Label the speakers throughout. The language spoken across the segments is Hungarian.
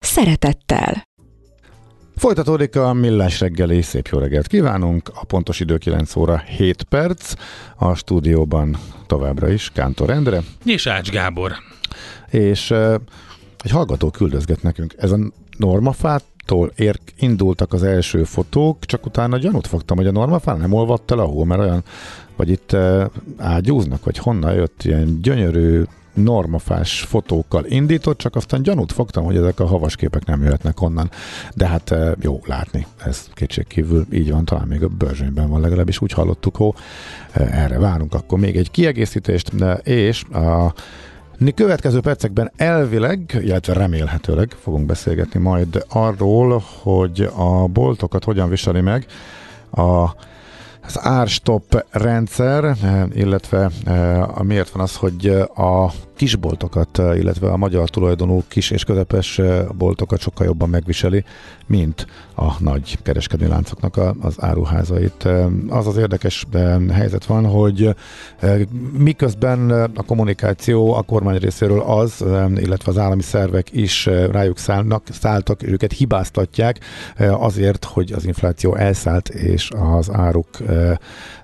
Speaker 1: szeretettel.
Speaker 2: Folytatódik a Millás reggeli, szép jó reggelt kívánunk, a pontos idő 9 óra 7 perc, a stúdióban továbbra is Kántor Endre.
Speaker 3: És Ács Gábor.
Speaker 2: És uh, egy hallgató küldözget nekünk. Ez a normafától ér, indultak az első fotók, csak utána gyanút fogtam, hogy a normafán nem olvadt el a hó, mert olyan, vagy itt uh, ágyúznak, vagy honnan jött ilyen gyönyörű normafás fotókkal indított, csak aztán gyanút fogtam, hogy ezek a havas képek nem jöhetnek onnan. De hát jó látni, ez kétségkívül így van, talán még a bőrzsönyben van legalábbis, úgy hallottuk, hogy erre várunk. Akkor még egy kiegészítést, és a Következő percekben elvileg, illetve remélhetőleg fogunk beszélgetni majd arról, hogy a boltokat hogyan viseli meg a az árstop rendszer, illetve miért van az, hogy a kisboltokat, illetve a magyar tulajdonú kis és közepes boltokat sokkal jobban megviseli, mint a nagy kereskedő láncoknak az áruházait. Az az érdekes helyzet van, hogy miközben a kommunikáció a kormány részéről az, illetve az állami szervek is rájuk szállnak, szálltak, őket hibáztatják azért, hogy az infláció elszállt, és az áruk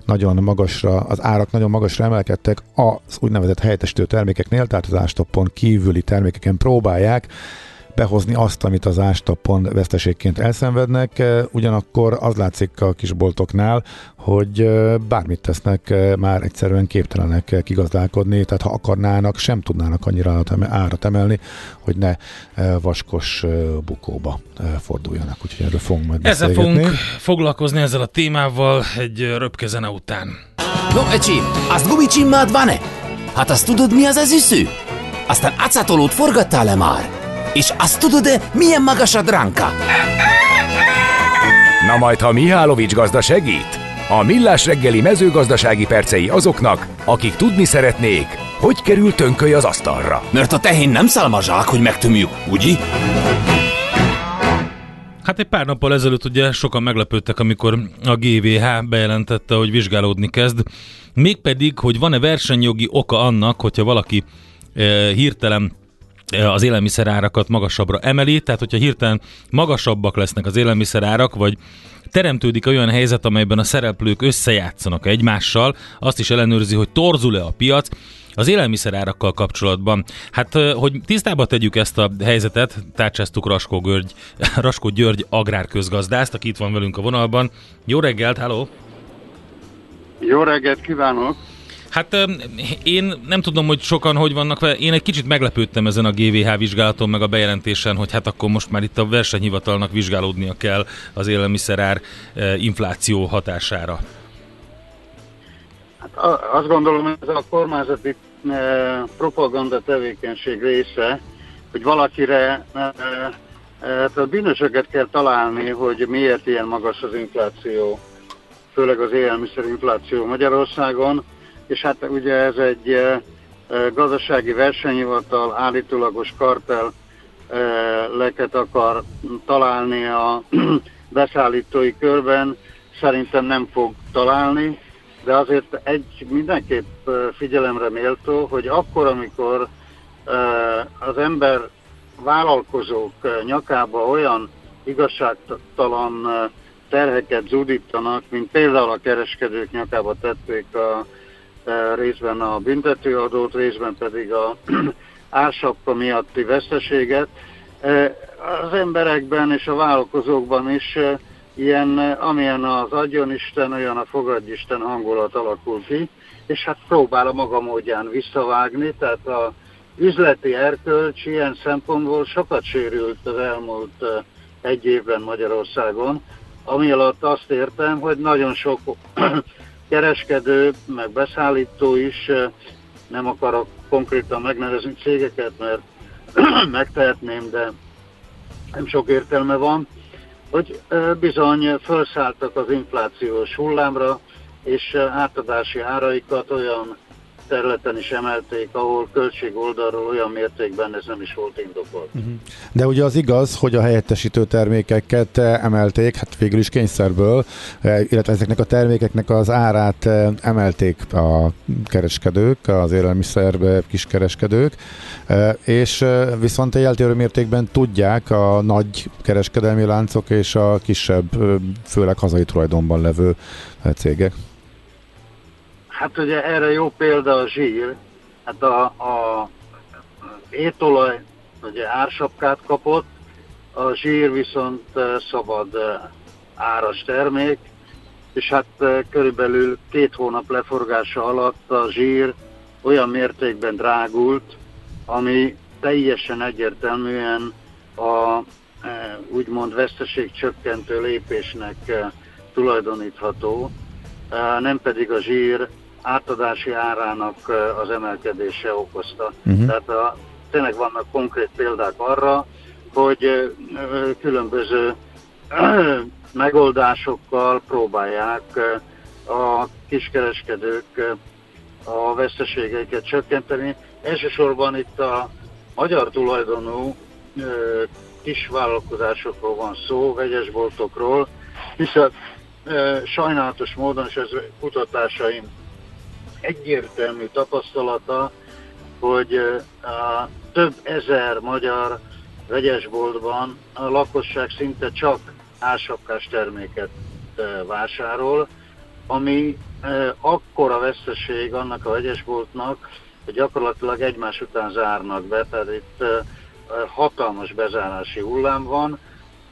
Speaker 2: nagyon magasra, az árak nagyon magasra emelkedtek az úgynevezett helyettesítő termékeknél, tehát az ástoppon kívüli termékeken próbálják behozni azt, amit az ástapon veszteségként elszenvednek, ugyanakkor az látszik a kisboltoknál, hogy bármit tesznek, már egyszerűen képtelenek kigazdálkodni, tehát ha akarnának, sem tudnának annyira árat emelni, hogy ne vaskos bukóba forduljanak. Úgyhogy erről fogunk majd
Speaker 3: Ezzel fogunk foglalkozni ezzel a témával egy röpke zene után.
Speaker 4: No, ecsi, azt gumicsimmád van-e? Hát azt tudod, mi az üsző? Aztán acatolót forgattál-e már? És azt tudod-e, milyen magas a dránka?
Speaker 5: Na majd, ha Mihálovics gazda segít? A Millás reggeli mezőgazdasági percei azoknak, akik tudni szeretnék, hogy kerül tönköly az asztalra.
Speaker 4: Mert a tehén nem szalmazsák, hogy megtömjük, ugye?
Speaker 3: Hát egy pár nappal ezelőtt ugye sokan meglepődtek, amikor a GVH bejelentette, hogy vizsgálódni kezd. Mégpedig, hogy van-e versenyjogi oka annak, hogyha valaki e, hirtelen az élelmiszerárakat magasabbra emeli, tehát hogyha hirtelen magasabbak lesznek az élelmiszerárak, vagy teremtődik olyan helyzet, amelyben a szereplők összejátszanak egymással, azt is ellenőrzi, hogy torzul-e a piac, az élelmiszerárakkal kapcsolatban, hát hogy tisztába tegyük ezt a helyzetet, tárcsáztuk Raskó, Görgy, Raskó György agrárközgazdást, aki itt van velünk a vonalban. Jó reggelt, halló!
Speaker 6: Jó reggelt kívánok!
Speaker 3: Hát én nem tudom, hogy sokan hogy vannak vele. Én egy kicsit meglepődtem ezen a GVH vizsgálaton, meg a bejelentésen, hogy hát akkor most már itt a versenyhivatalnak vizsgálódnia kell az élelmiszerár infláció hatására.
Speaker 6: Hát azt gondolom, ez a kormányzati propaganda tevékenység része, hogy valakire hát a bűnösöket kell találni, hogy miért ilyen magas az infláció, főleg az élelmiszerinfláció Magyarországon és hát ugye ez egy gazdasági versenyhivatal állítólagos kartel leket akar találni a beszállítói körben, szerintem nem fog találni, de azért egy mindenképp figyelemre méltó, hogy akkor, amikor az ember vállalkozók nyakába olyan igazságtalan terheket zúdítanak, mint például a kereskedők nyakába tették a részben a büntetőadót, részben pedig a ársapka miatti veszteséget. Az emberekben és a vállalkozókban is ilyen, amilyen az adjon Isten, olyan a fogadj Isten hangulat alakul ki, és hát próbál a maga módján visszavágni, tehát a üzleti erkölcs ilyen szempontból sokat sérült az elmúlt egy évben Magyarországon, ami alatt azt értem, hogy nagyon sok kereskedő, meg beszállító is, nem akarok konkrétan megnevezni cégeket, mert megtehetném, de nem sok értelme van, hogy bizony felszálltak az inflációs hullámra, és átadási áraikat olyan területen is emelték, ahol költség oldalról olyan mértékben ez nem is volt indokolt. Uh-huh.
Speaker 2: De ugye az igaz, hogy a helyettesítő termékeket emelték, hát végül is kényszerből, illetve ezeknek a termékeknek az árát emelték a kereskedők, az élelmiszer kiskereskedők, és viszont eltérő mértékben tudják a nagy kereskedelmi láncok és a kisebb, főleg hazai tulajdonban levő cégek.
Speaker 6: Hát ugye erre jó példa a zsír. Hát a, a étolaj ugye ársapkát kapott, a zsír viszont szabad áras termék, és hát körülbelül két hónap leforgása alatt a zsír olyan mértékben drágult, ami teljesen egyértelműen a úgymond veszteségcsökkentő lépésnek tulajdonítható, nem pedig a zsír átadási árának az emelkedése okozta. Uh-huh. Tehát a, tényleg vannak konkrét példák arra, hogy különböző megoldásokkal próbálják a kiskereskedők a veszteségeiket csökkenteni. Elsősorban itt a magyar tulajdonú kisvállalkozásokról van szó, vegyesboltokról, hiszen sajnálatos módon, és ez kutatásaim egyértelmű tapasztalata, hogy a több ezer magyar vegyesboltban a lakosság szinte csak ásapkás terméket vásárol, ami akkora veszteség annak a vegyesboltnak, hogy gyakorlatilag egymás után zárnak be, tehát itt hatalmas bezárási hullám van,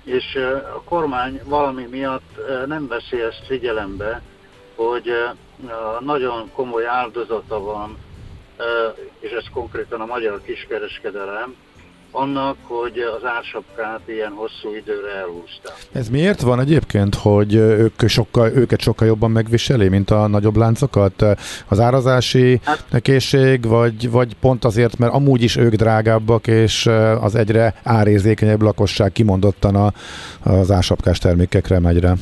Speaker 6: és a kormány valami miatt nem veszi ezt figyelembe, hogy nagyon komoly áldozata van, és ez konkrétan a magyar kiskereskedelem, annak, hogy az ársapkát ilyen hosszú időre elhúzta.
Speaker 2: Ez miért van egyébként, hogy ők sokkal, őket sokkal jobban megviseli, mint a nagyobb láncokat? Az árazási hát, készség, vagy, vagy pont azért, mert amúgy is ők drágábbak, és az egyre árérzékenyebb lakosság kimondottan a, az ársapkás termékekre megy rá?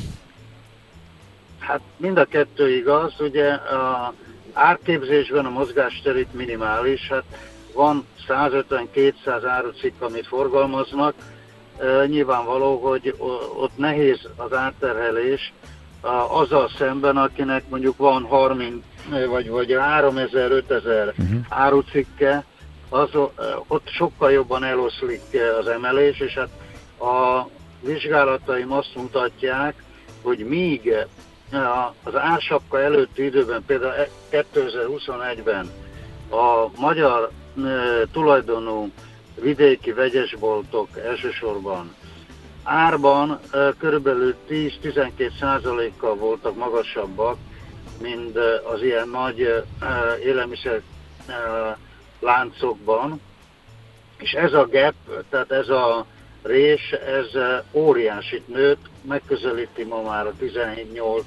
Speaker 6: Hát mind a kettő igaz, ugye a árképzésben a mozgáster itt minimális, hát van 150-200 árucikk, amit forgalmaznak, e, nyilvánvaló, hogy ott nehéz az átterhelés azzal szemben, akinek mondjuk van 30 vagy, vagy 3000-5000 uh-huh. árucikke, az, ott sokkal jobban eloszlik az emelés, és hát a vizsgálataim azt mutatják, hogy míg az ársapka előtti időben, például 2021-ben a magyar tulajdonú vidéki vegyesboltok elsősorban árban körülbelül 10-12 százalékkal voltak magasabbak, mint az ilyen nagy élelmiszer láncokban, és ez a gap, tehát ez a rés, ez óriásit nőtt, megközelíti ma már a 18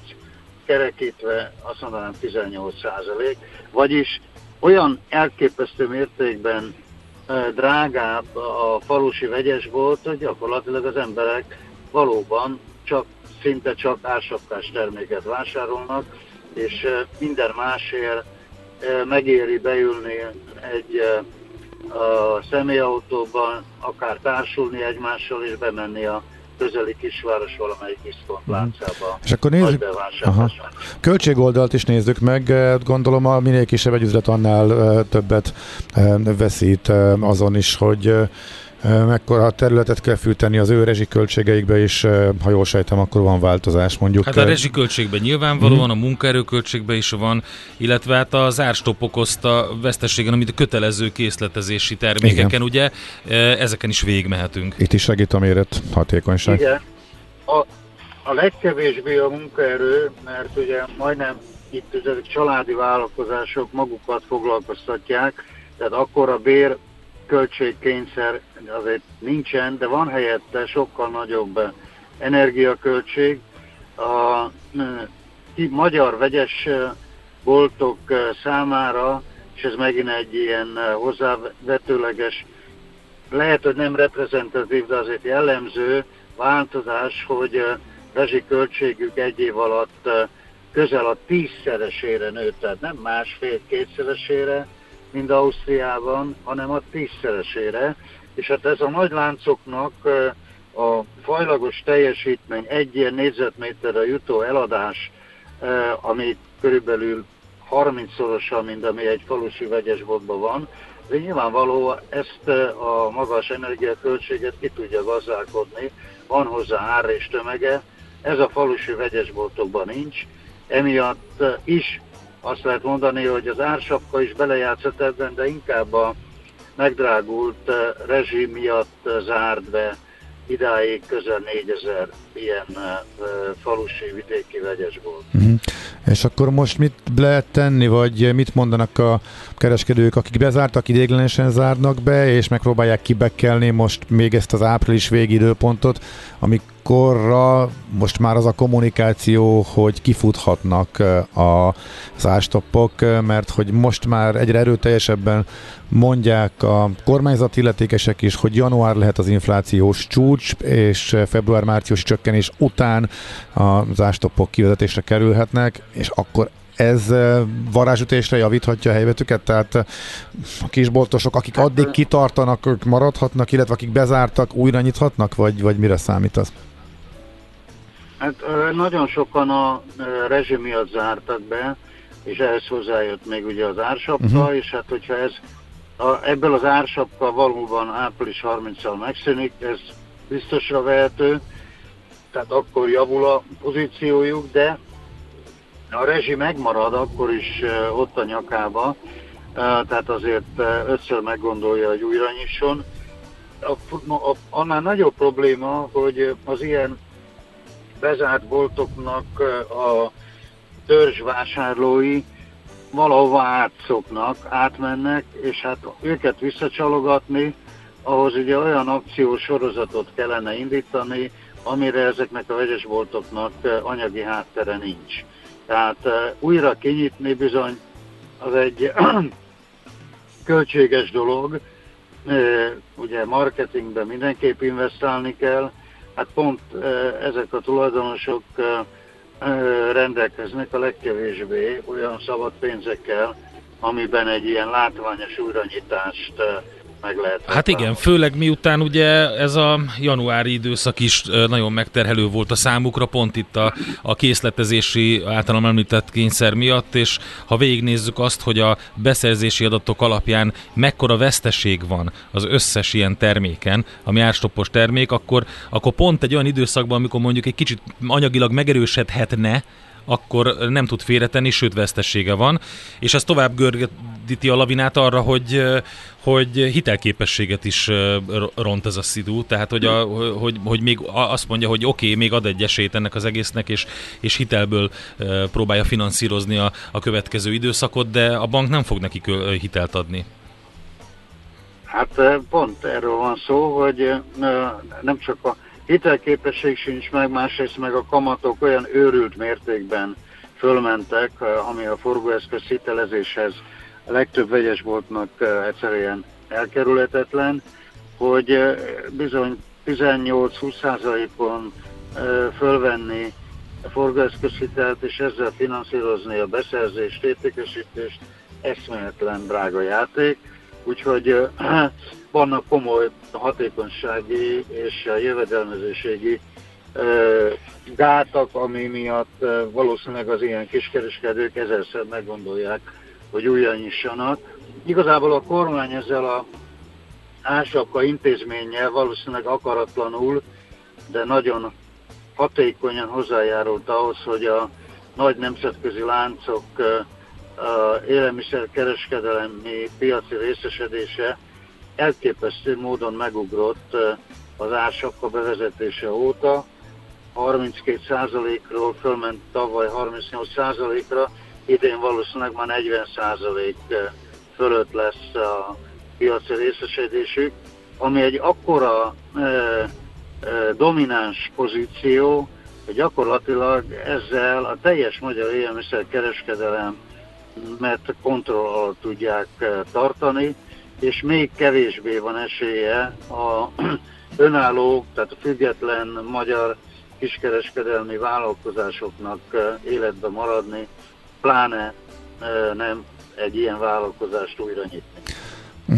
Speaker 6: kerekítve, azt mondanám 18 százalék, vagyis olyan elképesztő mértékben drágább a falusi vegyesbolt, hogy gyakorlatilag az emberek valóban csak, szinte csak ársapkás terméket vásárolnak, és minden másért megéri beülni egy a személyautóban, akár társulni egymással és bemenni a közeli kisváros valamelyik diszkontláncába.
Speaker 2: Mhm. És akkor nézzük, aha. költségoldalt is nézzük meg, gondolom a minél kisebb egy üzlet annál többet veszít azon is, hogy mekkora területet kell fűteni az ő rezsiköltségeikbe is, ha jól sejtem, akkor van változás mondjuk.
Speaker 3: Hát a rezsiköltségben nyilvánvalóan, mm-hmm. a munkaerőköltségben is van, illetve hát az árstop okozta veszteségen, amit a kötelező készletezési termékeken, Igen. ugye, ezeken is végmehetünk.
Speaker 2: Itt is segít a méret hatékonyság.
Speaker 6: Igen. A, a legkevésbé a munkaerő, mert ugye majdnem itt ezek családi vállalkozások magukat foglalkoztatják, tehát akkor a bér költségkényszer azért nincsen, de van helyette sokkal nagyobb energiaköltség. A magyar vegyes boltok számára, és ez megint egy ilyen hozzávetőleges lehet, hogy nem reprezentatív, de azért jellemző változás, hogy rezsiköltségük egy év alatt közel a tízszeresére nőtt, tehát nem másfél-kétszeresére, mint Ausztriában, hanem a tízszeresére. És hát ez a nagy láncoknak a fajlagos teljesítmény egy ilyen négyzetméterre jutó eladás, ami körülbelül 30-szorosan, mint ami egy falusi vegyesboltban van, de nyilvánvaló ezt a magas energiaköltséget ki tudja gazdálkodni, van hozzá ár és tömege, ez a falusi vegyesboltokban nincs, emiatt is azt lehet mondani, hogy az ársapka is belejátszott ebben, de inkább a megdrágult rezsim miatt zárt be idáig közel 4000 ilyen falusi vidéki vegyesbolt. Uh-huh.
Speaker 2: És akkor most mit lehet tenni, vagy mit mondanak a kereskedők, akik bezártak, idéglenesen zárnak be, és megpróbálják kibekkelni most még ezt az április végidőpontot, amikorra most már az a kommunikáció, hogy kifuthatnak a zástoppok, mert hogy most már egyre erőteljesebben mondják a kormányzati illetékesek is, hogy január lehet az inflációs csúcs, és február-március csökkenés után a zástoppok kivezetésre kerülhetnek, és akkor ez varázsütésre javíthatja a helyzetüket? Tehát a kisboltosok, akik addig kitartanak, ők maradhatnak, illetve akik bezártak, újra nyithatnak, vagy, vagy mire számít az?
Speaker 6: Hát nagyon sokan a rezsim miatt zártak be, és ehhez hozzájött még ugye az ársapka, uh-huh. és hát hogyha ez a, ebből az ársapka valóban április 30-al megszűnik, ez biztosra vehető, tehát akkor javul a pozíciójuk, de a rezsi megmarad akkor is ott a nyakába, tehát azért ötször meggondolja, hogy újra nyisson. A, a, annál nagyobb probléma, hogy az ilyen bezárt boltoknak a törzsvásárlói valahova átszoknak, átmennek, és hát őket visszacsalogatni, ahhoz ugye olyan akciós sorozatot kellene indítani, amire ezeknek a vegyesboltoknak anyagi háttere nincs. Tehát újra kinyitni bizony az egy költséges dolog, ugye marketingben mindenképp investálni kell, hát pont ezek a tulajdonosok rendelkeznek a legkevésbé olyan szabad pénzekkel, amiben egy ilyen látványos újranyitást meg lehet.
Speaker 3: Hát igen, főleg miután ugye ez a januári időszak is nagyon megterhelő volt a számukra, pont itt a, a készletezési általam említett kényszer miatt, és ha végignézzük azt, hogy a beszerzési adatok alapján mekkora veszteség van az összes ilyen terméken, ami árstoppos termék, akkor, akkor pont egy olyan időszakban, amikor mondjuk egy kicsit anyagilag megerősödhetne, akkor nem tud félretenni, sőt vesztessége van, és ez tovább gördíti a lavinát arra, hogy, hogy hitelképességet is ront ez a szidú, tehát hogy, a, hogy, hogy még azt mondja, hogy oké, okay, még ad egy esélyt ennek az egésznek, és, és hitelből próbálja finanszírozni a, a következő időszakot, de a bank nem fog neki hitelt adni.
Speaker 6: Hát pont erről van szó, hogy nem csak a hitelképesség sincs meg, másrészt meg a kamatok olyan őrült mértékben fölmentek, ami a forgóeszköz hitelezéshez a legtöbb vegyesboltnak egyszerűen elkerülhetetlen, hogy bizony 18-20%-on fölvenni forgóeszközhitelt, és ezzel finanszírozni a beszerzést, értékesítést, eszméletlen drága játék. Úgyhogy vannak komoly hatékonysági és jövedelmezőségi gátak, ami miatt valószínűleg az ilyen kiskereskedők ezerszer meggondolják, hogy újra nyissanak. Igazából a kormány ezzel a ásapka intézménnyel valószínűleg akaratlanul, de nagyon hatékonyan hozzájárult ahhoz, hogy a nagy nemzetközi láncok élelmiszerkereskedelemi piaci részesedése elképesztő módon megugrott az ársapka bevezetése óta. 32%-ról fölment tavaly 38%-ra, idén valószínűleg már 40% fölött lesz a piaci részesedésük, ami egy akkora e, e, domináns pozíció, hogy gyakorlatilag ezzel a teljes magyar élelmiszer kereskedelem mert kontroll alatt tudják tartani, és még kevésbé van esélye a önálló, tehát a független magyar kiskereskedelmi vállalkozásoknak életbe maradni, pláne nem egy ilyen vállalkozást újra nyitni.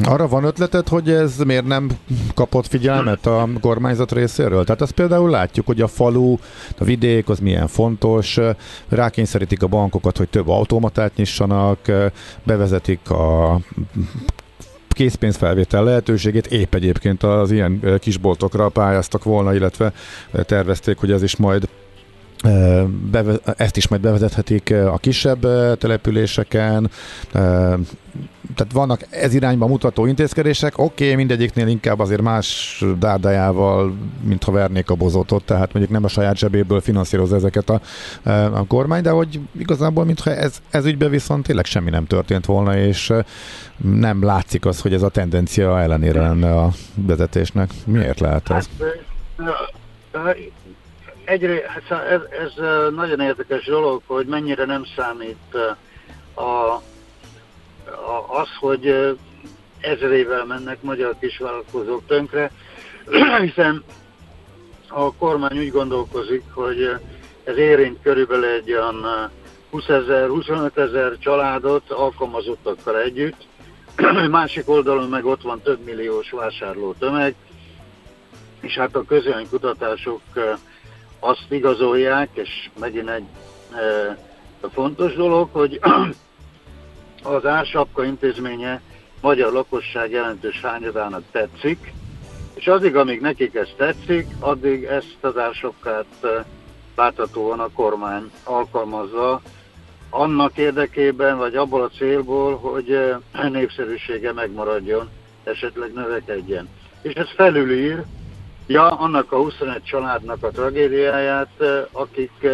Speaker 2: Arra van ötleted, hogy ez miért nem kapott figyelmet a kormányzat részéről? Tehát azt például látjuk, hogy a falu, a vidék az milyen fontos, rákényszerítik a bankokat, hogy több automatát nyissanak, bevezetik a készpénzfelvétel lehetőségét épp egyébként az ilyen kisboltokra pályáztak volna, illetve tervezték, hogy ez is majd ezt is majd bevezethetik a kisebb településeken, tehát vannak ez irányba mutató intézkedések, oké, okay, mindegyiknél inkább azért más dárdájával, mintha vernék a bozotot, tehát mondjuk nem a saját zsebéből finanszíroz ezeket a, a kormány, de hogy igazából, mintha ez, ez ügybe viszont tényleg semmi nem történt volna, és nem látszik az, hogy ez a tendencia ellenére lenne a vezetésnek. Miért lehet ez?
Speaker 6: Egyrészt hát ez, ez nagyon érdekes dolog, hogy mennyire nem számít a, a, az, hogy ezrével mennek magyar kisvállalkozók tönkre, hiszen a kormány úgy gondolkozik, hogy ez érint körülbelül egy olyan 20 ezer, 25 ezer családot alkalmazottakkal együtt, másik oldalon meg ott van több milliós vásárló tömeg, és hát a közönkutatások azt igazolják, és megint egy e, fontos dolog, hogy az ársapka intézménye magyar lakosság jelentős hányadának tetszik, és addig, amíg nekik ez tetszik, addig ezt az ársapkát e, láthatóan a kormány alkalmazza, annak érdekében, vagy abból a célból, hogy e, népszerűsége megmaradjon, esetleg növekedjen. És ez felülír Ja, annak a 21 családnak a tragédiáját, akik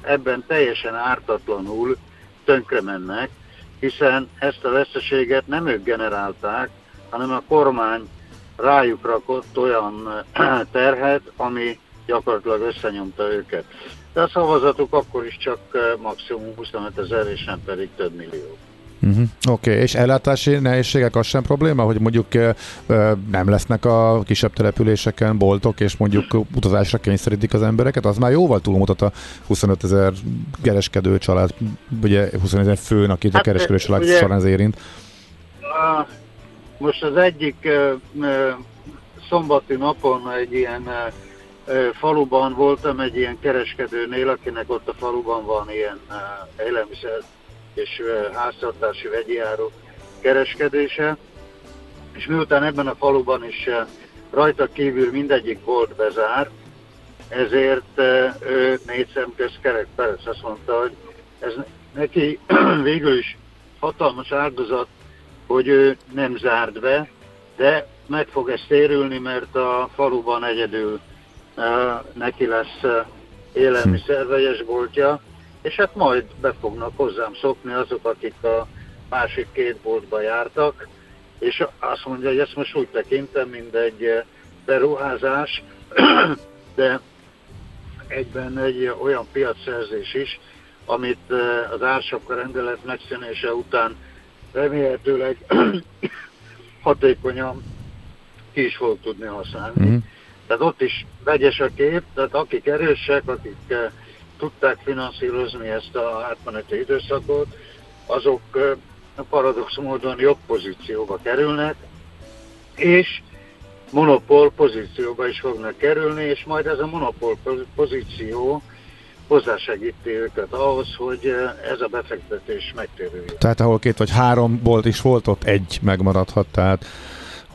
Speaker 6: ebben teljesen ártatlanul tönkre mennek, hiszen ezt a veszteséget nem ők generálták, hanem a kormány rájuk rakott olyan terhet, ami gyakorlatilag összenyomta őket. De a szavazatuk akkor is csak maximum 25 ezer, és nem pedig több millió.
Speaker 2: Uh-huh. Oké, okay. és ellátási nehézségek az sem probléma, hogy mondjuk nem lesznek a kisebb településeken boltok, és mondjuk utazásra kényszerítik az embereket, az már jóval túlmutat a 25 ezer kereskedő család, ugye 25 ezer főn, akit hát, a kereskedő család ugye, során az érint.
Speaker 6: Most az egyik szombati napon egy ilyen faluban voltam egy ilyen kereskedőnél, akinek ott a faluban van ilyen élelmiszer és háztartási vegyjáró kereskedése, és miután ebben a faluban is rajta kívül mindegyik volt bezár, ezért ő négy szemköz kerek perc azt mondta, hogy ez neki végül is hatalmas áldozat, hogy ő nem zárt be, de meg fog ezt térülni, mert a faluban egyedül neki lesz élelmiszervegyes boltja, és hát majd be fognak hozzám szokni azok, akik a másik két boltba jártak, és azt mondja, hogy ezt most úgy tekintem, mint egy eh, beruházás, de egyben egy olyan piacszerzés is, amit eh, az ársapka rendelet megszűnése után remélhetőleg hatékonyan ki is fog tudni használni. Mm-hmm. Tehát ott is vegyes a kép, tehát akik erősek, akik eh, tudták finanszírozni ezt a átmeneti időszakot, azok paradox módon jobb pozícióba kerülnek, és monopól pozícióba is fognak kerülni, és majd ez a monopól pozíció hozzásegíti őket ahhoz, hogy ez a befektetés megtérüljön.
Speaker 2: Tehát ahol két vagy három bolt is volt, ott egy megmaradhat, tehát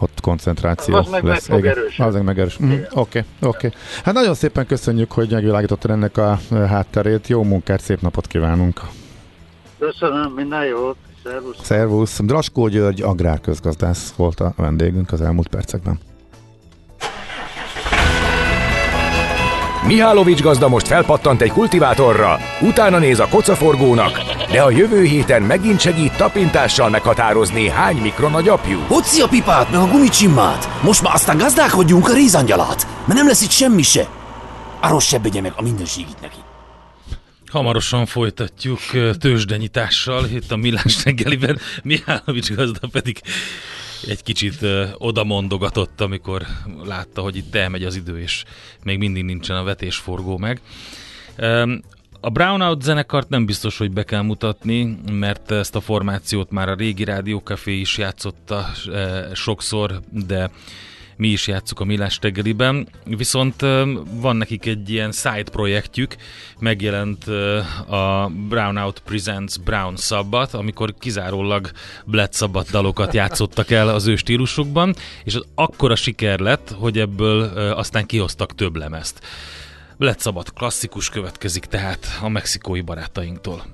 Speaker 2: ott koncentráció
Speaker 6: az meg lesz. Meg
Speaker 2: az meg megerős. Mm, Oké, oké. Okay. Hát nagyon szépen köszönjük, hogy megvilágítottad ennek a hátterét. Jó munkát, szép napot kívánunk.
Speaker 6: Köszönöm, minden jót. Szervusz.
Speaker 2: Szervusz. Draskó György, agrárközgazdász volt a vendégünk az elmúlt percekben.
Speaker 5: Mihálovics gazda most felpattant egy kultivátorra, utána néz a kocaforgónak, de a jövő héten megint segít tapintással meghatározni, hány mikron a gyapjú.
Speaker 4: Hoci a pipát, meg a gumicsimmát! Most már aztán gazdálkodjunk a rézangyalát, mert nem lesz itt semmi se. Arról se meg a mindenségit neki.
Speaker 3: Hamarosan folytatjuk tőzsdenyitással, itt a Millás reggeliben, Mihálovics gazda pedig egy kicsit mondogatott, amikor látta, hogy itt elmegy az idő, és még mindig nincsen a vetésforgó meg. A Brownout zenekart nem biztos, hogy be kell mutatni, mert ezt a formációt már a régi Rádiókafé is játszotta sokszor, de mi is játszuk a Millás reggeliben, viszont van nekik egy ilyen side projektjük, megjelent a Brownout Presents Brown Sabbat, amikor kizárólag Black Sabbath dalokat játszottak el az ő stílusukban, és az akkora siker lett, hogy ebből aztán kihoztak több lemezt. Black Sabbath klasszikus következik tehát a mexikói barátainktól.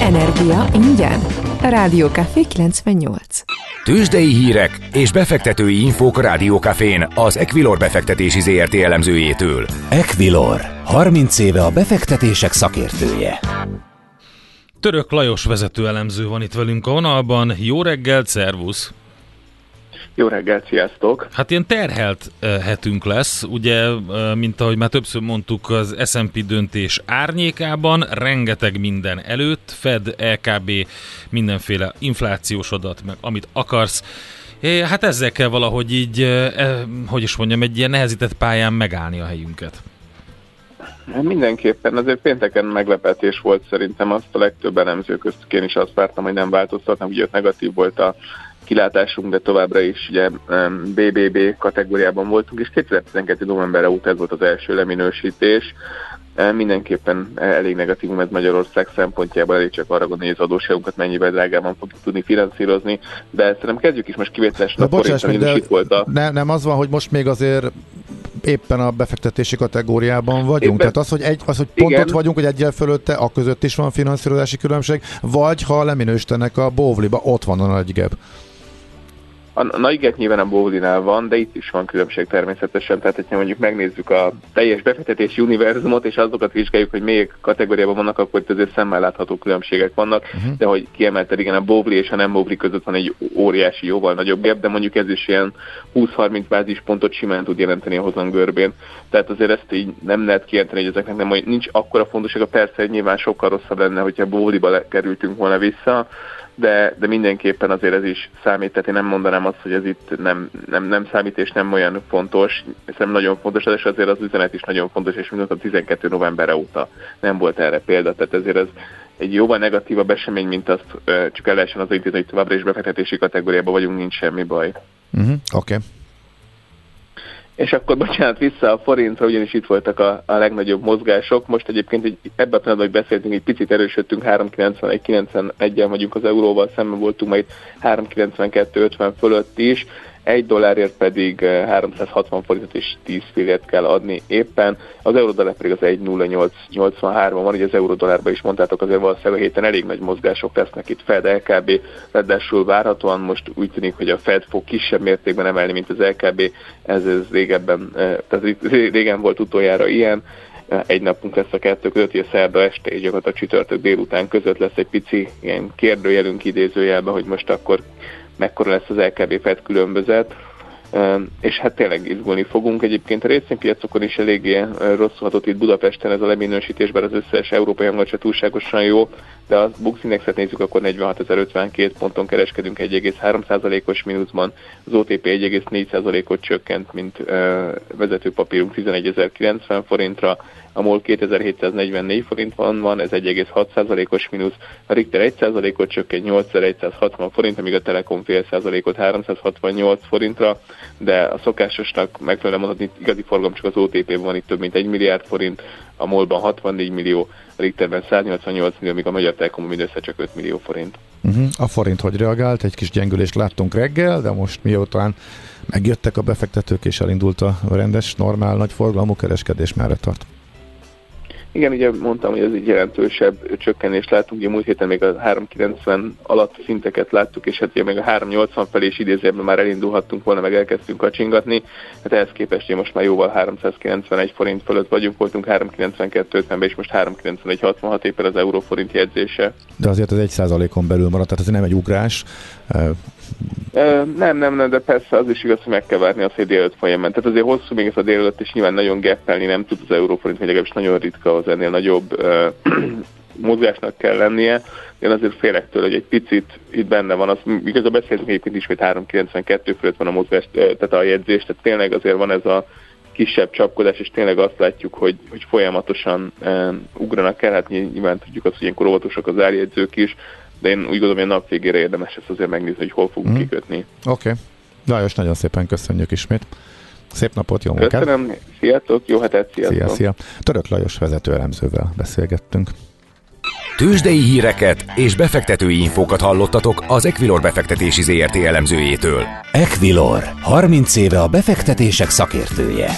Speaker 1: Energia ingyen. Rádió Café 98.
Speaker 5: Tőzsdei hírek és befektetői infók a Rádiókafén az Equilor befektetési ZRT elemzőjétől.
Speaker 4: Equilor, 30 éve a befektetések szakértője.
Speaker 3: Török Lajos vezető elemző van itt velünk a vonalban. Jó reggelt, szervusz!
Speaker 7: Jó reggelt, sziasztok!
Speaker 3: Hát ilyen terhelt hetünk lesz, ugye, mint ahogy már többször mondtuk, az S&P döntés árnyékában, rengeteg minden előtt, Fed, LKB, mindenféle inflációs adat, meg amit akarsz. Hát ezzel kell valahogy így, eh, hogy is mondjam, egy ilyen nehezített pályán megállni a helyünket.
Speaker 7: Hát mindenképpen, azért pénteken meglepetés volt szerintem, azt a legtöbb elemző köztük én is azt vártam, hogy nem változtatnak, ugye ott negatív volt a kilátásunk, de továbbra is ugye BBB kategóriában voltunk, és 2012. november óta ez volt az első leminősítés. Mindenképpen elég negatívum ez Magyarország szempontjából, elég csak arra gondolni, hogy az adósságunkat mennyivel drágában fogjuk tudni finanszírozni, de szerintem kezdjük is most kivételesen
Speaker 2: a bocsáss meg, de volt a... ne, nem az van, hogy most még azért éppen a befektetési kategóriában vagyunk. Éppen, Tehát az, hogy, egy, az, hogy pont ott vagyunk, hogy egyel fölötte, a között is van finanszírozási különbség, vagy ha leminősítenek a bóvliba, ott van a nagy gap.
Speaker 7: A Naiget nyilván a Bowlinál van, de itt is van különbség természetesen, tehát hogyha mondjuk megnézzük a teljes befektetési univerzumot, és azokat vizsgáljuk, hogy melyik kategóriában vannak, akkor itt azért szemmel látható különbségek vannak, uh-huh. de hogy kiemelted, igen, a Bowli és a nem Bowli között van egy óriási, jóval nagyobb gap, de mondjuk ez is ilyen 20-30 bázispontot simán tud jelenteni a hozam görbén. Tehát azért ezt így nem lehet kijelenteni, hogy ezeknek nem, hogy nincs akkora fontossága, persze, hogy nyilván sokkal rosszabb lenne, hogyha Bowliba kerültünk volna vissza, de, de mindenképpen azért ez is számít, tehát én nem mondanám azt, hogy ez itt nem, nem, nem számít és nem olyan fontos, hiszen nagyon fontos, és azért az üzenet is nagyon fontos, és mint a 12 november óta nem volt erre példa, tehát ezért ez egy jóval negatívabb esemény, mint azt csak el lehessen az intézni, hogy továbbra is befektetési kategóriában vagyunk, nincs semmi baj.
Speaker 2: Uh-huh, Oké. Okay.
Speaker 7: És akkor bocsánat, vissza a forintra, ugyanis itt voltak a, a legnagyobb mozgások. Most egyébként egy, ebben a pillanatban, hogy beszéltünk, egy picit erősödtünk, 391-91-el vagyunk az euróval, szemben voltunk majd 392-50 fölött is egy dollárért pedig 360 eh, forintot és 10 fillért kell adni éppen. Az euró-dollár pedig az 1.0883 van, ugye az euró-dollárban is mondtátok, azért valószínűleg a héten elég nagy mozgások lesznek itt Fed, LKB, ráadásul várhatóan most úgy tűnik, hogy a Fed fog kisebb mértékben emelni, mint az LKB, ez, ez régebben, eh, tehát régen volt utoljára ilyen, egy napunk lesz a kettő között, hogy a szerda este és gyakorlatilag csütörtök délután között lesz egy pici ilyen kérdőjelünk idézőjelbe, hogy most akkor mekkora lesz az LKB Fed különbözet, és hát tényleg izgulni fogunk. Egyébként a részvénypiacokon is eléggé rosszulhatott itt Budapesten ez a leminősítés, bár az összes európai hangot se túlságosan jó, de a Bux Indexet nézzük, akkor 46.052 ponton kereskedünk 1,3%-os mínuszban, az OTP 1,4%-ot csökkent, mint vezető papírunk 11.090 forintra, a MOL 2744 forint van, van ez 1,6%-os mínusz, a Richter 1%-ot csökkent 8160 forint, amíg a Telekom fél százalékot 368 forintra, de a szokásosnak megfelelően mondhatni, igazi forgalom csak az OTP-ben van itt több mint 1 milliárd forint, a MOL-ban 64 millió, a Richterben 188 millió, míg a Magyar Telekom mindössze csak 5 millió forint.
Speaker 2: Uh-huh. A forint hogy reagált? Egy kis gyengülést láttunk reggel, de most miután megjöttek a befektetők és elindult a rendes, normál, nagy forgalmú kereskedés merre tart?
Speaker 7: Igen, ugye mondtam, hogy ez egy jelentősebb csökkenést látunk, ugye múlt héten még a 390 alatt szinteket láttuk, és hát ugye még a 380 felé is idézőben már elindulhattunk volna, meg elkezdtünk kacsingatni, hát ehhez képest ugye most már jóval 391 forint fölött vagyunk, voltunk 392 ben és most 391 66 éppen az euróforint jegyzése.
Speaker 2: De azért az egy százalékon belül maradt, tehát ez nem egy ugrás,
Speaker 7: nem, nem, nem, de persze az is igaz, hogy meg kell várni azt, hogy délőtt folyamán. Tehát azért hosszú még ez a délőtt, és nyilván nagyon geppelni nem tud az euróforint, vagy legalábbis nagyon ritka az ennél nagyobb mozgásnak kell lennie, én azért félek tőle, hogy egy picit itt benne van, az igazából beszéltünk egyébként ismét 392 fölött van a mozgás, tehát a jegyzés, tehát tényleg azért van ez a kisebb csapkodás, és tényleg azt látjuk, hogy, hogy folyamatosan e, ugranak el, hát nyilván tudjuk azt, hogy ilyenkor óvatosak az árjegyzők is, de én úgy gondolom, hogy a nap végére érdemes ezt azért megnézni, hogy hol fogunk mm. kikötni. Oké.
Speaker 2: Okay. Lajos, nagyon szépen köszönjük ismét. Szép napot, jó
Speaker 7: munkát! Köszönöm, sziasztok, jó hetet, sziasztok!
Speaker 2: Szia, szia! Török Lajos vezető elemzővel beszélgettünk.
Speaker 5: Tőzsdei híreket és befektetői infókat hallottatok az Equilor befektetési ZRT elemzőjétől.
Speaker 4: Equilor, 30 éve a befektetések szakértője.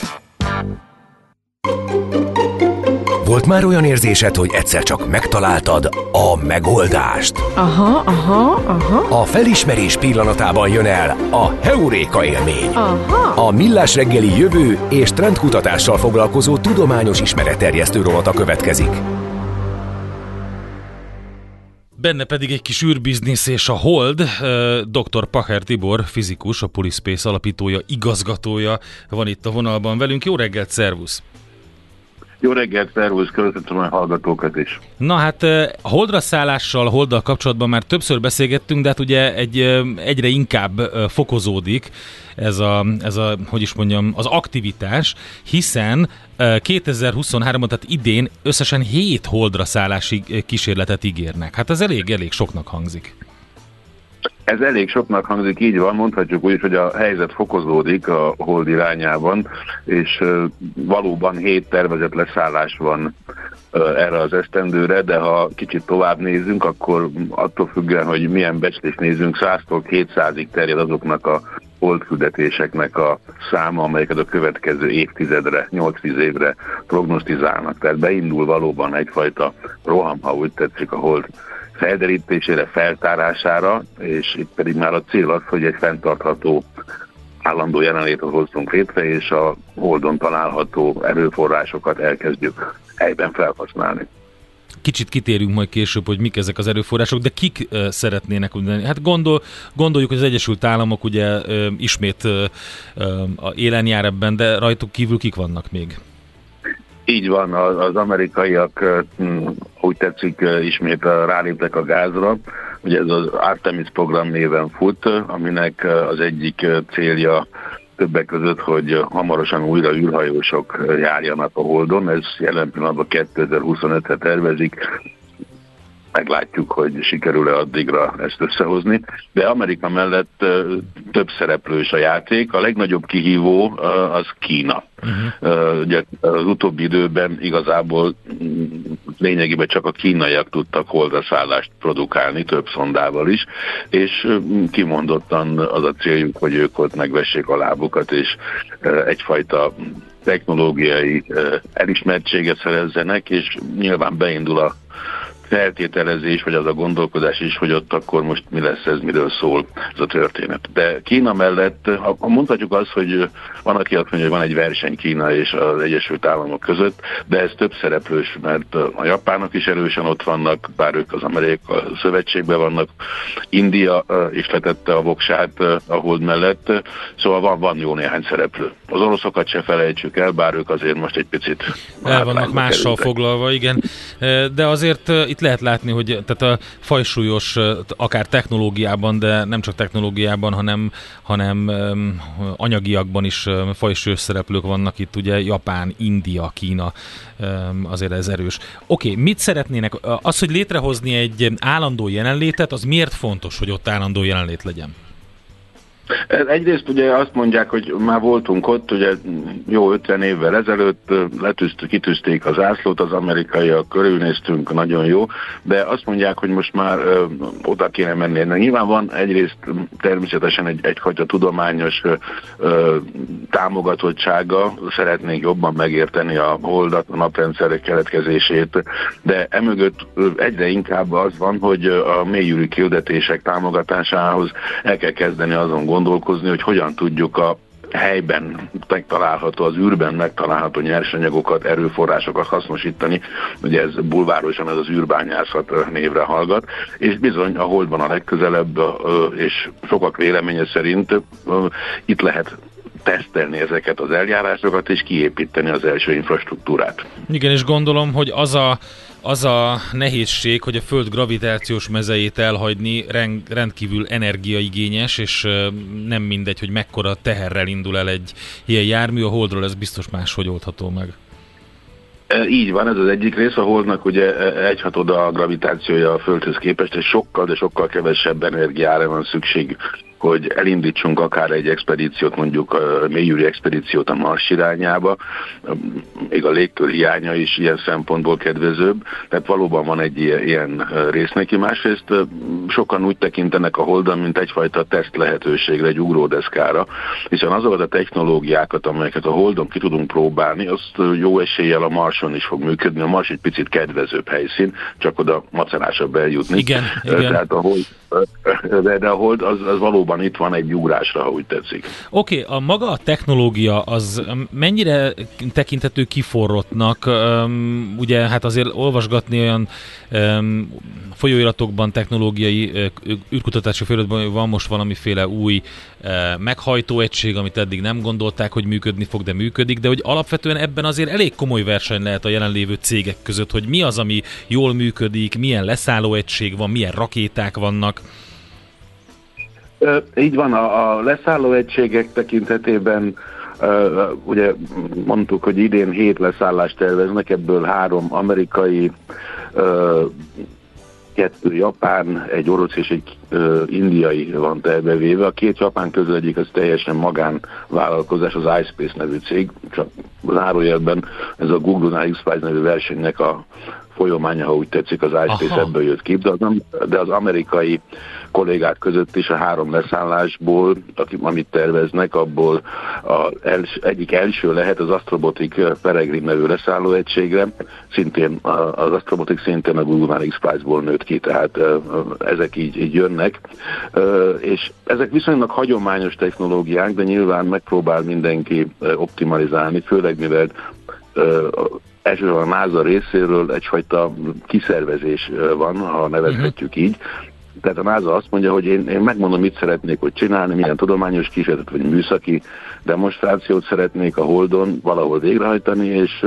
Speaker 5: Volt már olyan érzésed, hogy egyszer csak megtaláltad a megoldást?
Speaker 1: Aha, aha, aha.
Speaker 5: A felismerés pillanatában jön el a Heuréka élmény.
Speaker 1: Aha.
Speaker 5: A Millás reggeli jövő és trendkutatással foglalkozó tudományos ismeretterjesztő rovata következik.
Speaker 3: Benne pedig egy kis űrbiznisz és a Hold. Dr. Pacher Tibor, fizikus, a Polispace alapítója, igazgatója van itt a vonalban velünk. Jó reggelt, szervusz!
Speaker 8: Jó reggelt, szervusz, köszönöm a hallgatókat is.
Speaker 3: Na hát holdra szállással, holddal kapcsolatban már többször beszélgettünk, de hát ugye egy, egyre inkább fokozódik ez a, ez a, hogy is mondjam, az aktivitás, hiszen 2023-ban, tehát idén összesen 7 holdra szállási kísérletet ígérnek. Hát ez elég, elég soknak hangzik.
Speaker 8: Ez elég soknak hangzik, így van, mondhatjuk úgy, hogy a helyzet fokozódik a hold irányában, és valóban hét tervezett leszállás van erre az esztendőre, de ha kicsit tovább nézünk, akkor attól függően, hogy milyen becslést nézünk, 100-tól 200-ig terjed azoknak a holdküldetéseknek a száma, amelyeket a következő évtizedre, 8-10 évre prognosztizálnak. Tehát beindul valóban egyfajta roham, ha úgy tetszik a hold felderítésére, feltárására, és itt pedig már a cél az, hogy egy fenntartható állandó jelenlétet hozzunk létre, és a holdon található erőforrásokat elkezdjük helyben felhasználni.
Speaker 3: Kicsit kitérünk majd később, hogy mik ezek az erőforrások, de kik uh, szeretnének mondani? Hát gondol, gondoljuk, hogy az Egyesült Államok ugye uh, ismét uh, élen jár ebben, de rajtuk kívül kik vannak még?
Speaker 8: Így van, az amerikaiak úgy tetszik ismét ráléptek a gázra. Ugye ez az Artemis program néven fut, aminek az egyik célja többek között, hogy hamarosan újra űrhajósok járjanak a Holdon. Ez jelen pillanatban 2025-re tervezik, meglátjuk, hogy sikerül-e addigra ezt összehozni. De Amerika mellett több szereplős a játék. A legnagyobb kihívó az Kína. Uh-huh. Ugye az utóbbi időben igazából mm, lényegében csak a kínaiak tudtak holdaszállást produkálni, több szondával is, és kimondottan az a céljuk, hogy ők ott megvessék a lábukat, és egyfajta technológiai elismertséget szerezzenek, és nyilván beindul a feltételezés, vagy az a gondolkodás is, hogy ott akkor most mi lesz ez, miről szól ez a történet. De Kína mellett, ha mondhatjuk azt, hogy van, aki azt mondja, hogy van egy verseny Kína és az Egyesült Államok között, de ez több szereplős, mert a japánok is erősen ott vannak, bár ők az Amerika szövetségben vannak, India is letette a voksát a hold mellett, szóval van, van jó néhány szereplő. Az oroszokat se felejtsük el, bár ők azért most egy picit
Speaker 3: el vannak mással kerültek. foglalva, igen. De azért itt lehet látni, hogy tehát a fajsúlyos, akár technológiában, de nem csak technológiában, hanem, hanem anyagiakban is fajsúlyos szereplők vannak itt, ugye Japán, India, Kína, azért ez erős. Oké, okay, mit szeretnének? Az, hogy létrehozni egy állandó jelenlétet, az miért fontos, hogy ott állandó jelenlét legyen?
Speaker 8: Egyrészt ugye azt mondják, hogy már voltunk ott, ugye jó 50 évvel ezelőtt letűzt, kitűzték az ászlót, az amerikaiak körülnéztünk, nagyon jó, de azt mondják, hogy most már ö, oda kéne menni. Na, nyilván van egyrészt természetesen egy, egyfajta tudományos ö, támogatottsága, szeretnénk jobban megérteni a holdat, a naprendszerek keletkezését, de emögött egyre inkább az van, hogy a mélyűri küldetések támogatásához el kell kezdeni azon gondolkozni, hogy hogyan tudjuk a helyben megtalálható, az űrben megtalálható nyersanyagokat, erőforrásokat hasznosítani. Ugye ez bulvárosan ez az űrbányászat névre hallgat, és bizony a holdban a legközelebb, és sokak véleménye szerint itt lehet tesztelni ezeket az eljárásokat, és kiépíteni az első infrastruktúrát.
Speaker 3: Igen, és gondolom, hogy az a az a nehézség, hogy a Föld gravitációs mezejét elhagyni rendkívül energiaigényes, és nem mindegy, hogy mekkora teherrel indul el egy ilyen jármű, a Holdról ez biztos máshogy oldható meg.
Speaker 8: E, így van, ez az egyik rész, a Holdnak ugye e, egyhatoda a gravitációja a Földhöz képest, és sokkal, de sokkal kevesebb energiára van szükség hogy elindítsunk akár egy expedíciót, mondjuk mélyűri expedíciót a Mars irányába, még a légkör hiánya is ilyen szempontból kedvezőbb, tehát valóban van egy ilyen rész neki. Másrészt sokan úgy tekintenek a Holdon, mint egyfajta teszt lehetőségre, egy ugródeszkára, hiszen azokat a technológiákat, amelyeket a Holdon ki tudunk próbálni, azt jó eséllyel a Marson is fog működni. A Mars egy picit kedvezőbb helyszín, csak oda macerásabb eljutni.
Speaker 3: Igen, igen.
Speaker 8: Tehát a Hold, de, de a Hold az, az valóban itt van egy ugrásra, ha úgy tetszik.
Speaker 3: Oké, okay, a maga a technológia az mennyire tekintető kiforrottnak? Ugye hát azért olvasgatni olyan folyóiratokban, technológiai űrkutatási folyóiratban van most valamiféle új uh, meghajtóegység, amit eddig nem gondolták, hogy működni fog, de működik, de hogy alapvetően ebben azért elég komoly verseny lehet a jelenlévő cégek között, hogy mi az, ami jól működik, milyen leszállóegység van, milyen rakéták vannak.
Speaker 8: Így van, a, a leszálló egységek tekintetében ugye mondtuk, hogy idén hét leszállást terveznek, ebből három amerikai, kettő japán, egy orosz és egy uh, indiai van terbevéve. A két japán közül egyik az teljesen magánvállalkozás, az iSpace nevű cég, csak zárójelben ez a Google-nál X-Prize nevű versenynek a folyamánya, ha úgy tetszik, az iSpace Aha. ebből jött ki, de az, de az amerikai kollégák között is a három leszállásból, amit terveznek, abból a els, egyik első lehet az Astrobotic Peregrine nevű leszállóegységre, szintén az Astrobotic szintén a Google X Prize-ból nőtt ki, tehát ezek így, így jönnek, és ezek viszonylag hagyományos technológiák, de nyilván megpróbál mindenki optimalizálni, főleg mivel elsősorban a NASA részéről egyfajta kiszervezés van, ha nevezhetjük uh-huh. így, tehát a NASA azt mondja, hogy én, én megmondom, mit szeretnék, hogy csinálni, milyen tudományos kísérletet, vagy műszaki demonstrációt szeretnék a Holdon valahol végrehajtani, és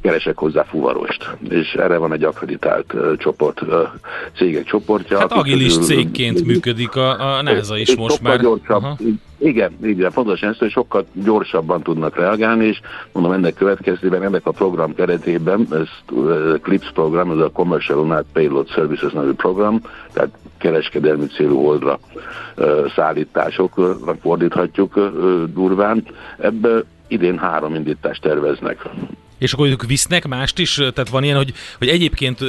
Speaker 8: keresek hozzá fuvarost. És erre van egy akreditált csoport, cégek csoportja.
Speaker 3: Hát agilis közül, cégként működik a, a NASA is most már.
Speaker 8: Gyorsabb, igen, igen, pontosan ezt, hogy sokkal gyorsabban tudnak reagálni, és mondom, ennek következtében, ennek a program keretében, ez CLIPS program, ez a Commercial Unit Payload Services nevű program, tehát kereskedelmi célú oldra szállításoknak fordíthatjuk durván. Ebbe idén három indítást terveznek.
Speaker 3: És akkor ők visznek mást is? Tehát van ilyen, hogy, hogy egyébként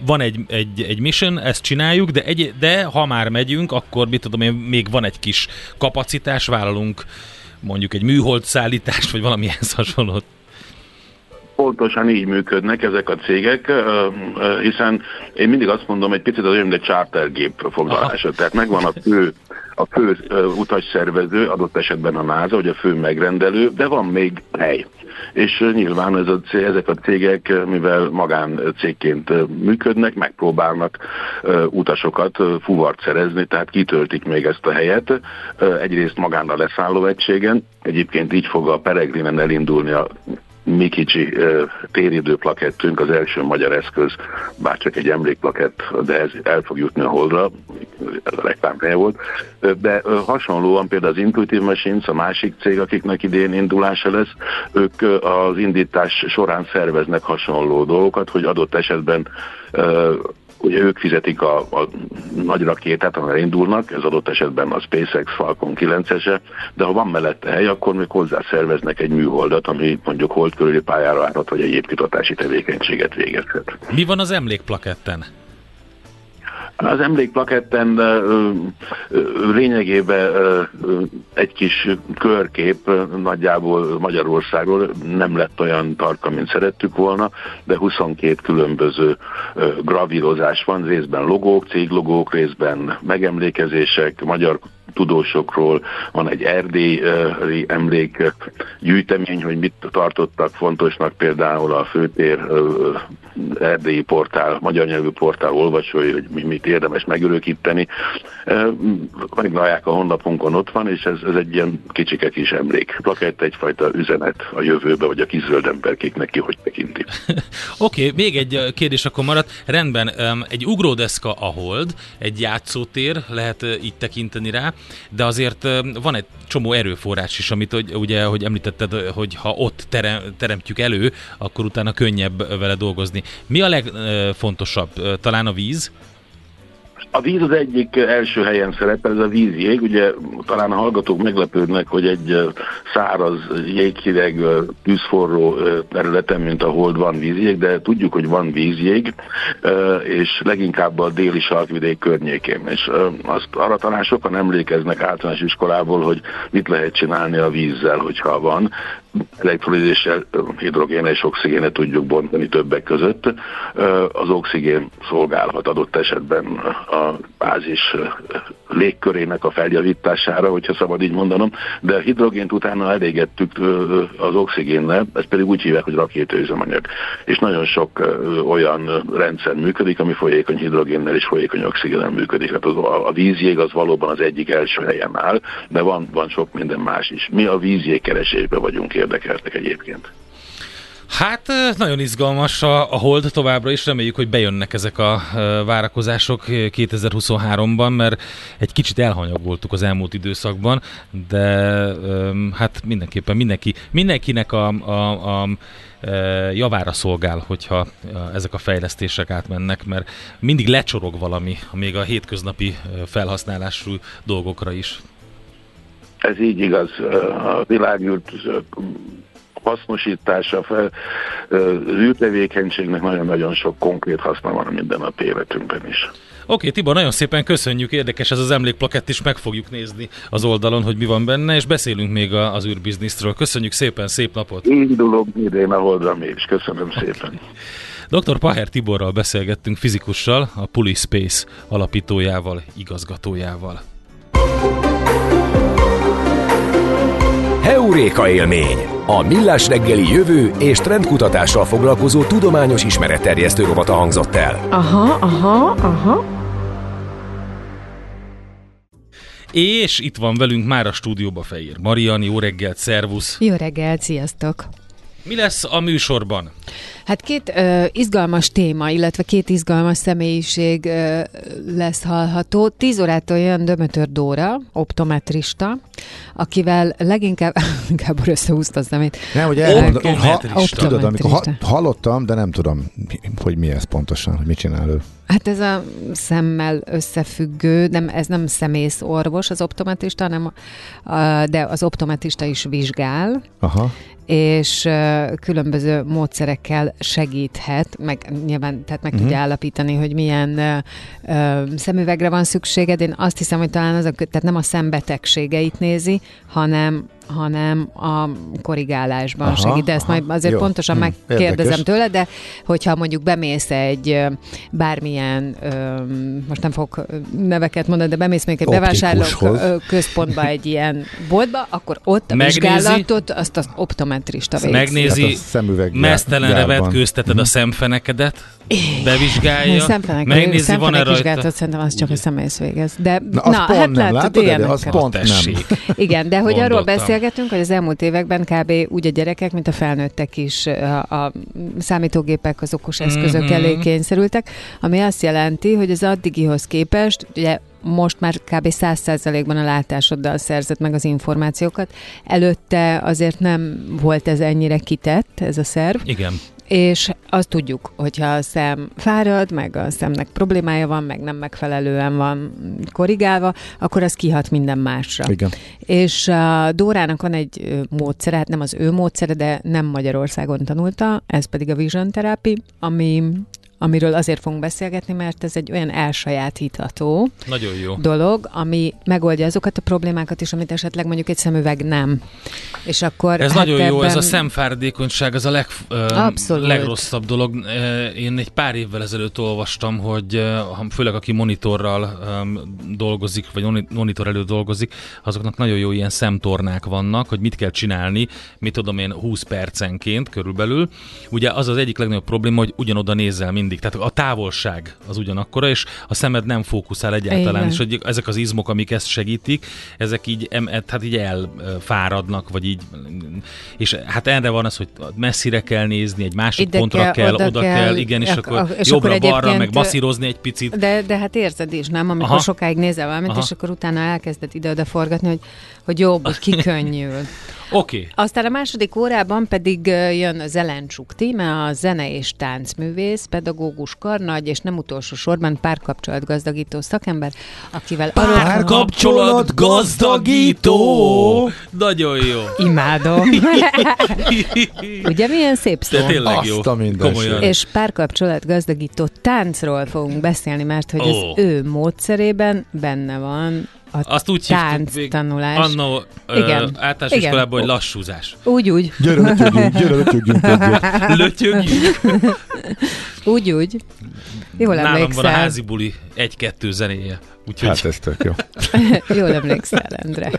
Speaker 3: van egy, egy, egy mission, ezt csináljuk, de, egy, de ha már megyünk, akkor mit tudom én, még van egy kis kapacitás, vállalunk mondjuk egy műhold szállítást, vagy valamilyen hasonlót.
Speaker 8: Pontosan így működnek ezek a cégek, hiszen én mindig azt mondom, egy picit az olyan, mint egy chartergép foglalása. Tehát megvan a fő, a fő utasszervező, adott esetben a NASA, vagy a fő megrendelő, de van még hely. És nyilván ez a ezek a cégek, mivel magán cégként működnek, megpróbálnak utasokat fuvart szerezni, tehát kitöltik még ezt a helyet. Egyrészt magán a leszálló egységen, egyébként így fog a Peregrinen elindulni a mi kicsi téridő plakettünk, az első magyar eszköz, bár csak egy emlékplakett, de ez el fog jutni a holdra, ez a reklámhelye volt. De hasonlóan például az Intuitive Machines, a másik cég, akiknek idén indulása lesz, ők az indítás során szerveznek hasonló dolgokat, hogy adott esetben Ugye ők fizetik a, a nagy rakétát, amire indulnak, ez adott esetben a SpaceX Falcon 9-ese, de ha van mellette hely, akkor még hozzá szerveznek egy műholdat, ami mondjuk hold körüli pályára állhat, vagy egyéb kutatási tevékenységet végezhet.
Speaker 3: Mi van az emlékplaketten?
Speaker 8: Az emlékplaketten lényegében egy kis körkép nagyjából Magyarországról nem lett olyan tarka, mint szerettük volna, de 22 különböző gravírozás van, részben logók, céglogók, részben megemlékezések, magyar tudósokról, van egy erdélyi emlék gyűjtemény, hogy mit tartottak fontosnak például a főtér erdélyi portál, magyar nyelvű portál olvasói, hogy mit érdemes megörökíteni. Megtalálják a honlapunkon, ott van, és ez, ez egy ilyen kicsike kis emlék. Plakett egyfajta üzenet a jövőbe, vagy a kis zöld emberkék neki hogy tekinti.
Speaker 3: Oké, okay, még egy kérdés akkor maradt. Rendben, egy ugródeszka a hold, egy játszótér, lehet így tekinteni rá, de azért van egy csomó erőforrás is, amit ugye, hogy említetted, hogy ha ott terem, teremtjük elő, akkor utána könnyebb vele dolgozni. Mi a legfontosabb? Talán a víz?
Speaker 8: A víz az egyik első helyen szerepel, ez a vízjég. Ugye talán a hallgatók meglepődnek, hogy egy száraz, jéghideg, tűzforró területen, mint a hold van vízjég, de tudjuk, hogy van vízjég, és leginkább a déli sarkvidék környékén. És azt arra talán sokan emlékeznek általános iskolából, hogy mit lehet csinálni a vízzel, hogyha van elektrolízéssel hidrogéne és oxigéne tudjuk bontani többek között. Az oxigén szolgálhat adott esetben a bázis légkörének a feljavítására, hogyha szabad így mondanom, de a hidrogént utána elégettük az oxigénnel, ezt pedig úgy hívják, hogy rakétaüzemanyag. És nagyon sok olyan rendszer működik, ami folyékony hidrogénnel és folyékony oxigénnel működik. Hát az, a vízjég az valóban az egyik első helyen áll, de van, van sok minden más is. Mi a vízjég keresésbe vagyunk érdekeltek egyébként.
Speaker 3: Hát nagyon izgalmas a, hold továbbra is, reméljük, hogy bejönnek ezek a várakozások 2023-ban, mert egy kicsit elhanyagoltuk az elmúlt időszakban, de hát mindenképpen mindenki, mindenkinek a, a, a javára szolgál, hogyha ezek a fejlesztések átmennek, mert mindig lecsorog valami, még a hétköznapi felhasználású dolgokra is.
Speaker 8: Ez így igaz. A világűrt hasznosítása, fel, az űrtevékenységnek nagyon-nagyon sok konkrét haszna van a mindennapi életünkben is.
Speaker 3: Oké, okay, Tibor, nagyon szépen köszönjük, érdekes ez az emlékplakett is, meg fogjuk nézni az oldalon, hogy mi van benne, és beszélünk még az űrbiznisztről. Köszönjük szépen, szép napot!
Speaker 8: Indulok idén a holdra még is, köszönöm szépen!
Speaker 3: Dr. Paher Tiborral beszélgettünk fizikussal, a Pulispace alapítójával, igazgatójával.
Speaker 5: Heuréka élmény! A Millás reggeli jövő és trendkutatással foglalkozó tudományos ismeretterjesztő rovata hangzott el.
Speaker 1: Aha, aha, aha.
Speaker 3: És itt van velünk már a stúdióba Fehér Mariani, jó reggelt, szervusz!
Speaker 9: Jó reggelt, sziasztok!
Speaker 3: Mi lesz a műsorban?
Speaker 9: Hát két ö, izgalmas téma, illetve két izgalmas személyiség ö, lesz hallható. Tíz órától jön Dömötör Dóra, optometrista, akivel leginkább, inkább összehúzta az szemét.
Speaker 2: Nem, hogy elmondom, ha, tudod, amikor ha, hallottam, de nem tudom, hogy mi ez pontosan, hogy mit csinál ő.
Speaker 9: Hát ez a szemmel összefüggő, nem, ez nem szemész orvos az optometrista, hanem a, de az optometrista is vizsgál, Aha. És különböző módszerekkel segíthet, meg nyilván tehát meg uh-huh. tudja állapítani, hogy milyen uh, szemüvegre van szükséged. Én azt hiszem, hogy talán az a, tehát nem a szembetegségeit nézi, hanem hanem a korrigálásban aha, segít. De ezt aha, majd azért jó, pontosan hm, megkérdezem érdekes. tőle, de hogyha mondjuk bemész egy bármilyen, most nem fogok neveket mondani, de bemész még egy bevásárló központba egy ilyen boltba, akkor ott a megnézi, vizsgálatot azt az optometrista végzi.
Speaker 3: Megnézi, hát mesztelenre vetkőzteted a hm. szemfenekedet, bevizsgálja, megnézi, van-e rajta.
Speaker 9: Szerintem az csak a személysz végez. De,
Speaker 2: na, az na pont hát nem, látod, de az pont nem.
Speaker 9: Igen, de hogy arról beszélgetünk, hogy az elmúlt években kb. úgy a gyerekek, mint a felnőttek is a, a számítógépek, az okos eszközök mm-hmm. elé kényszerültek, ami azt jelenti, hogy az addigihoz képest, ugye most már kb. 100%-ban a látásoddal szerzett meg az információkat. Előtte azért nem volt ez ennyire kitett, ez a szerv.
Speaker 3: Igen
Speaker 9: és azt tudjuk, hogyha a szem fárad, meg a szemnek problémája van, meg nem megfelelően van korrigálva, akkor az kihat minden másra.
Speaker 2: Igen.
Speaker 9: És a Dórának van egy módszere, hát nem az ő módszere, de nem Magyarországon tanulta, ez pedig a Vision Therapy, ami amiről azért fogunk beszélgetni, mert ez egy olyan elsajátítható
Speaker 3: Nagyon jó.
Speaker 9: dolog, ami megoldja azokat a problémákat is, amit esetleg mondjuk egy szemüveg nem. És akkor
Speaker 3: Ez
Speaker 9: hát
Speaker 3: nagyon jó,
Speaker 9: ebben...
Speaker 3: ez a szemfáradékonyság, az a leg, ö, legrosszabb dolog. Én egy pár évvel ezelőtt olvastam, hogy főleg aki monitorral dolgozik, vagy moni- monitor előtt dolgozik, azoknak nagyon jó ilyen szemtornák vannak, hogy mit kell csinálni, mit tudom én, 20 percenként körülbelül. Ugye az az egyik legnagyobb probléma, hogy ugyanoda nézel mindig. Tehát a távolság az ugyanakkora, és a szemed nem fókuszál egyáltalán,
Speaker 9: Igen.
Speaker 3: és hogy ezek az izmok, amik ezt segítik, ezek így, em, hát így elfáradnak, vagy így, és hát erre van az, hogy messzire kell nézni, egy másik
Speaker 9: Ide
Speaker 3: pontra
Speaker 9: kell,
Speaker 3: kell,
Speaker 9: oda
Speaker 3: oda
Speaker 9: kell,
Speaker 3: kell, igen, és
Speaker 9: ak-
Speaker 3: akkor
Speaker 9: ak- és
Speaker 3: jobbra,
Speaker 9: akkor
Speaker 3: balra, meg masszírozni egy picit.
Speaker 9: De, de hát érzed is, nem? Amikor
Speaker 3: Aha.
Speaker 9: Sokáig nézel valamit.
Speaker 3: Aha.
Speaker 9: és akkor utána elkezded ide-oda forgatni, hogy, hogy jobb, hogy kikönnyül.
Speaker 3: Oké, okay.
Speaker 9: Aztán a második órában pedig jön Zelencsuk tíme, a zene és táncművész, pedagógus karnagy, és nem utolsó sorban párkapcsolatgazdagító szakember, akivel
Speaker 3: Párkapcsolat gazdagító! Nagyon jó.
Speaker 9: imádom. Ugye milyen szép szó?
Speaker 3: De tényleg jó.
Speaker 2: Azt a.
Speaker 3: Komolyan.
Speaker 9: És párkapcsolat gazdagító táncról fogunk beszélni, mert hogy
Speaker 3: Ó.
Speaker 9: az ő módszerében benne van a
Speaker 3: Azt úgy
Speaker 9: tánc
Speaker 3: hívtuk
Speaker 9: tanulás.
Speaker 3: Annó
Speaker 9: Igen.
Speaker 3: általános
Speaker 9: Igen.
Speaker 3: iskolában, hogy lassúzás.
Speaker 9: Úgy, úgy.
Speaker 2: Gyere, lötyögjünk, gyere, lötyögjünk egyet.
Speaker 3: Lötyögjük.
Speaker 9: Úgy, úgy. Jól
Speaker 3: Nálam van a
Speaker 9: emlékszel.
Speaker 3: házi buli egy-kettő zenéje. Úgyhogy
Speaker 2: Hát ez tök jó.
Speaker 9: Jól emlékszel, Endre.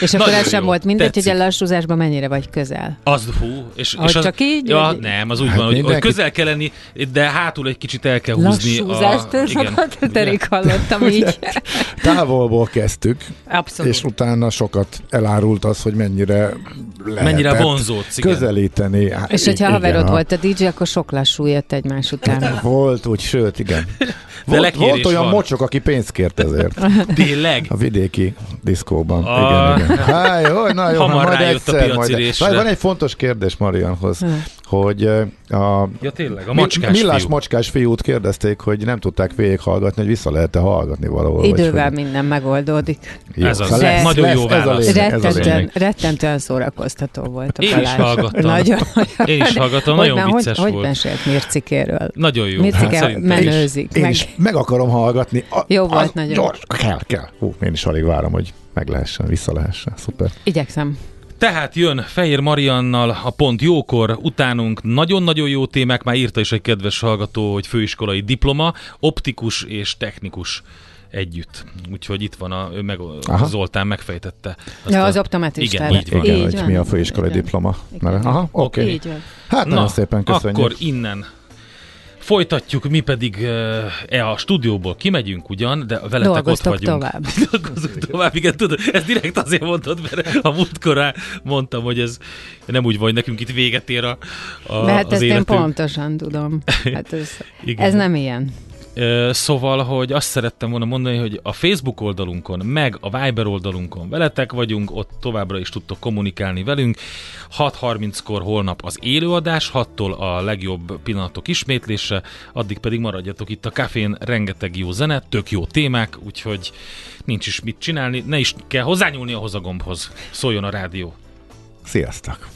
Speaker 9: És akkor ez sem
Speaker 3: jó.
Speaker 9: volt mindegy,
Speaker 3: Tetszik.
Speaker 9: hogy a lassúzásban mennyire vagy közel.
Speaker 3: Az fú. És,
Speaker 9: Ahogy
Speaker 3: és az,
Speaker 9: csak így,
Speaker 3: Ja,
Speaker 9: vagy-
Speaker 3: nem, az úgy
Speaker 2: Hát
Speaker 3: van, hogy, hogy közel kell lenni, de hátul egy kicsit el kell húzni.
Speaker 9: Lassúzástól
Speaker 3: a, igen,
Speaker 9: sokat terik hallottam így.
Speaker 2: Távolból kezdtük,
Speaker 9: Abszolút.
Speaker 2: és utána sokat elárult az, hogy mennyire
Speaker 3: Mennyire vonzódsz, igen.
Speaker 2: közelíteni. Hát,
Speaker 9: És hogyha haverod
Speaker 2: ha-
Speaker 9: volt a DJ, akkor sok lassú jött egymás után.
Speaker 2: Volt úgy, sőt, igen. Volt, volt olyan
Speaker 3: van.
Speaker 2: mocsok, aki pénzt kért ezért.
Speaker 3: Tényleg?
Speaker 2: A vidéki diszkóban.
Speaker 3: A-
Speaker 2: Igen, igen. Há, jó, na jó,
Speaker 3: Hamar
Speaker 2: majd
Speaker 3: rájött a
Speaker 2: egyszer, majd. Van egy fontos kérdés Marianhoz, hogy a
Speaker 3: Ja, tényleg, a
Speaker 2: mi-
Speaker 3: macskás
Speaker 2: millás
Speaker 3: fiú.
Speaker 2: macskás fiút kérdezték, hogy nem tudták végighallgatni, hogy vissza lehet-e hallgatni valahol. vagy
Speaker 9: Idővel
Speaker 2: hogy-
Speaker 9: minden megoldódik.
Speaker 2: Jó,
Speaker 3: Ez az.
Speaker 2: szóval lesz-
Speaker 3: Nagyon jó
Speaker 2: lesz,
Speaker 3: válasz.
Speaker 2: ez a
Speaker 9: Rettentően,
Speaker 2: lényeg.
Speaker 9: rettentően szórakoztató volt a
Speaker 3: Én is
Speaker 9: Balázs.
Speaker 3: hallgattam.
Speaker 9: Nagyon,
Speaker 3: Én is hallgattam, nagyon
Speaker 9: hogy,
Speaker 3: vicces
Speaker 9: hogy,
Speaker 3: volt.
Speaker 9: Hogy mesélt Mircikéről?
Speaker 3: Nagyon jó.
Speaker 9: Mircike
Speaker 3: is.
Speaker 9: menőzik.
Speaker 2: Én
Speaker 9: meg.
Speaker 2: is meg akarom hallgatni. A,
Speaker 9: Jó volt
Speaker 2: az-
Speaker 9: nagyon.
Speaker 2: Gyors, kell, kell. Hú, én is alig várom, hogy meg lehessen, vissza lehessen. Szuper.
Speaker 9: Igyekszem.
Speaker 3: Tehát jön Fehér Mariannal a pont jókor, utánunk nagyon-nagyon jó témák, már írta is egy kedves hallgató, hogy főiskolai diploma, optikus és technikus együtt. Úgyhogy itt van a, ő meg,
Speaker 2: Aha.
Speaker 3: Zoltán megfejtette. Azt
Speaker 9: Ja, az optometrista.
Speaker 3: Igen, így van.
Speaker 2: Igen,
Speaker 9: Így
Speaker 2: hogy
Speaker 9: van.
Speaker 2: mi a főiskolai
Speaker 9: Igen.
Speaker 2: diploma.
Speaker 9: Igen.
Speaker 2: Aha, oké. Okay. Hát nagyon szépen köszönjük.
Speaker 3: akkor innen folytatjuk, mi pedig e a stúdióból kimegyünk ugyan, de veletek ott
Speaker 9: Dolgoztok
Speaker 3: vagyunk.
Speaker 9: tovább.
Speaker 3: Dolgozunk tovább, igen, tudod, ezt direkt azért mondtad, mert a múltkor mondtam, hogy ez nem úgy van, hogy nekünk itt véget ér a, a,
Speaker 9: De hát
Speaker 3: az
Speaker 9: ezt én
Speaker 3: életünk.
Speaker 9: pontosan tudom. Hát ez,
Speaker 3: Igen.
Speaker 9: ez nem ilyen.
Speaker 3: Szóval, hogy azt szerettem volna mondani, hogy a Facebook oldalunkon, meg a Viber oldalunkon veletek vagyunk, ott továbbra is tudtok kommunikálni velünk. 6.30-kor holnap az élőadás, 6-tól a legjobb pillanatok ismétlése, addig pedig maradjatok itt a kafén, rengeteg jó zene, tök jó témák, úgyhogy nincs is mit csinálni, ne is kell hozzányúlni ahhoz a gombhoz. Szóljon a rádió.
Speaker 2: Sziasztok!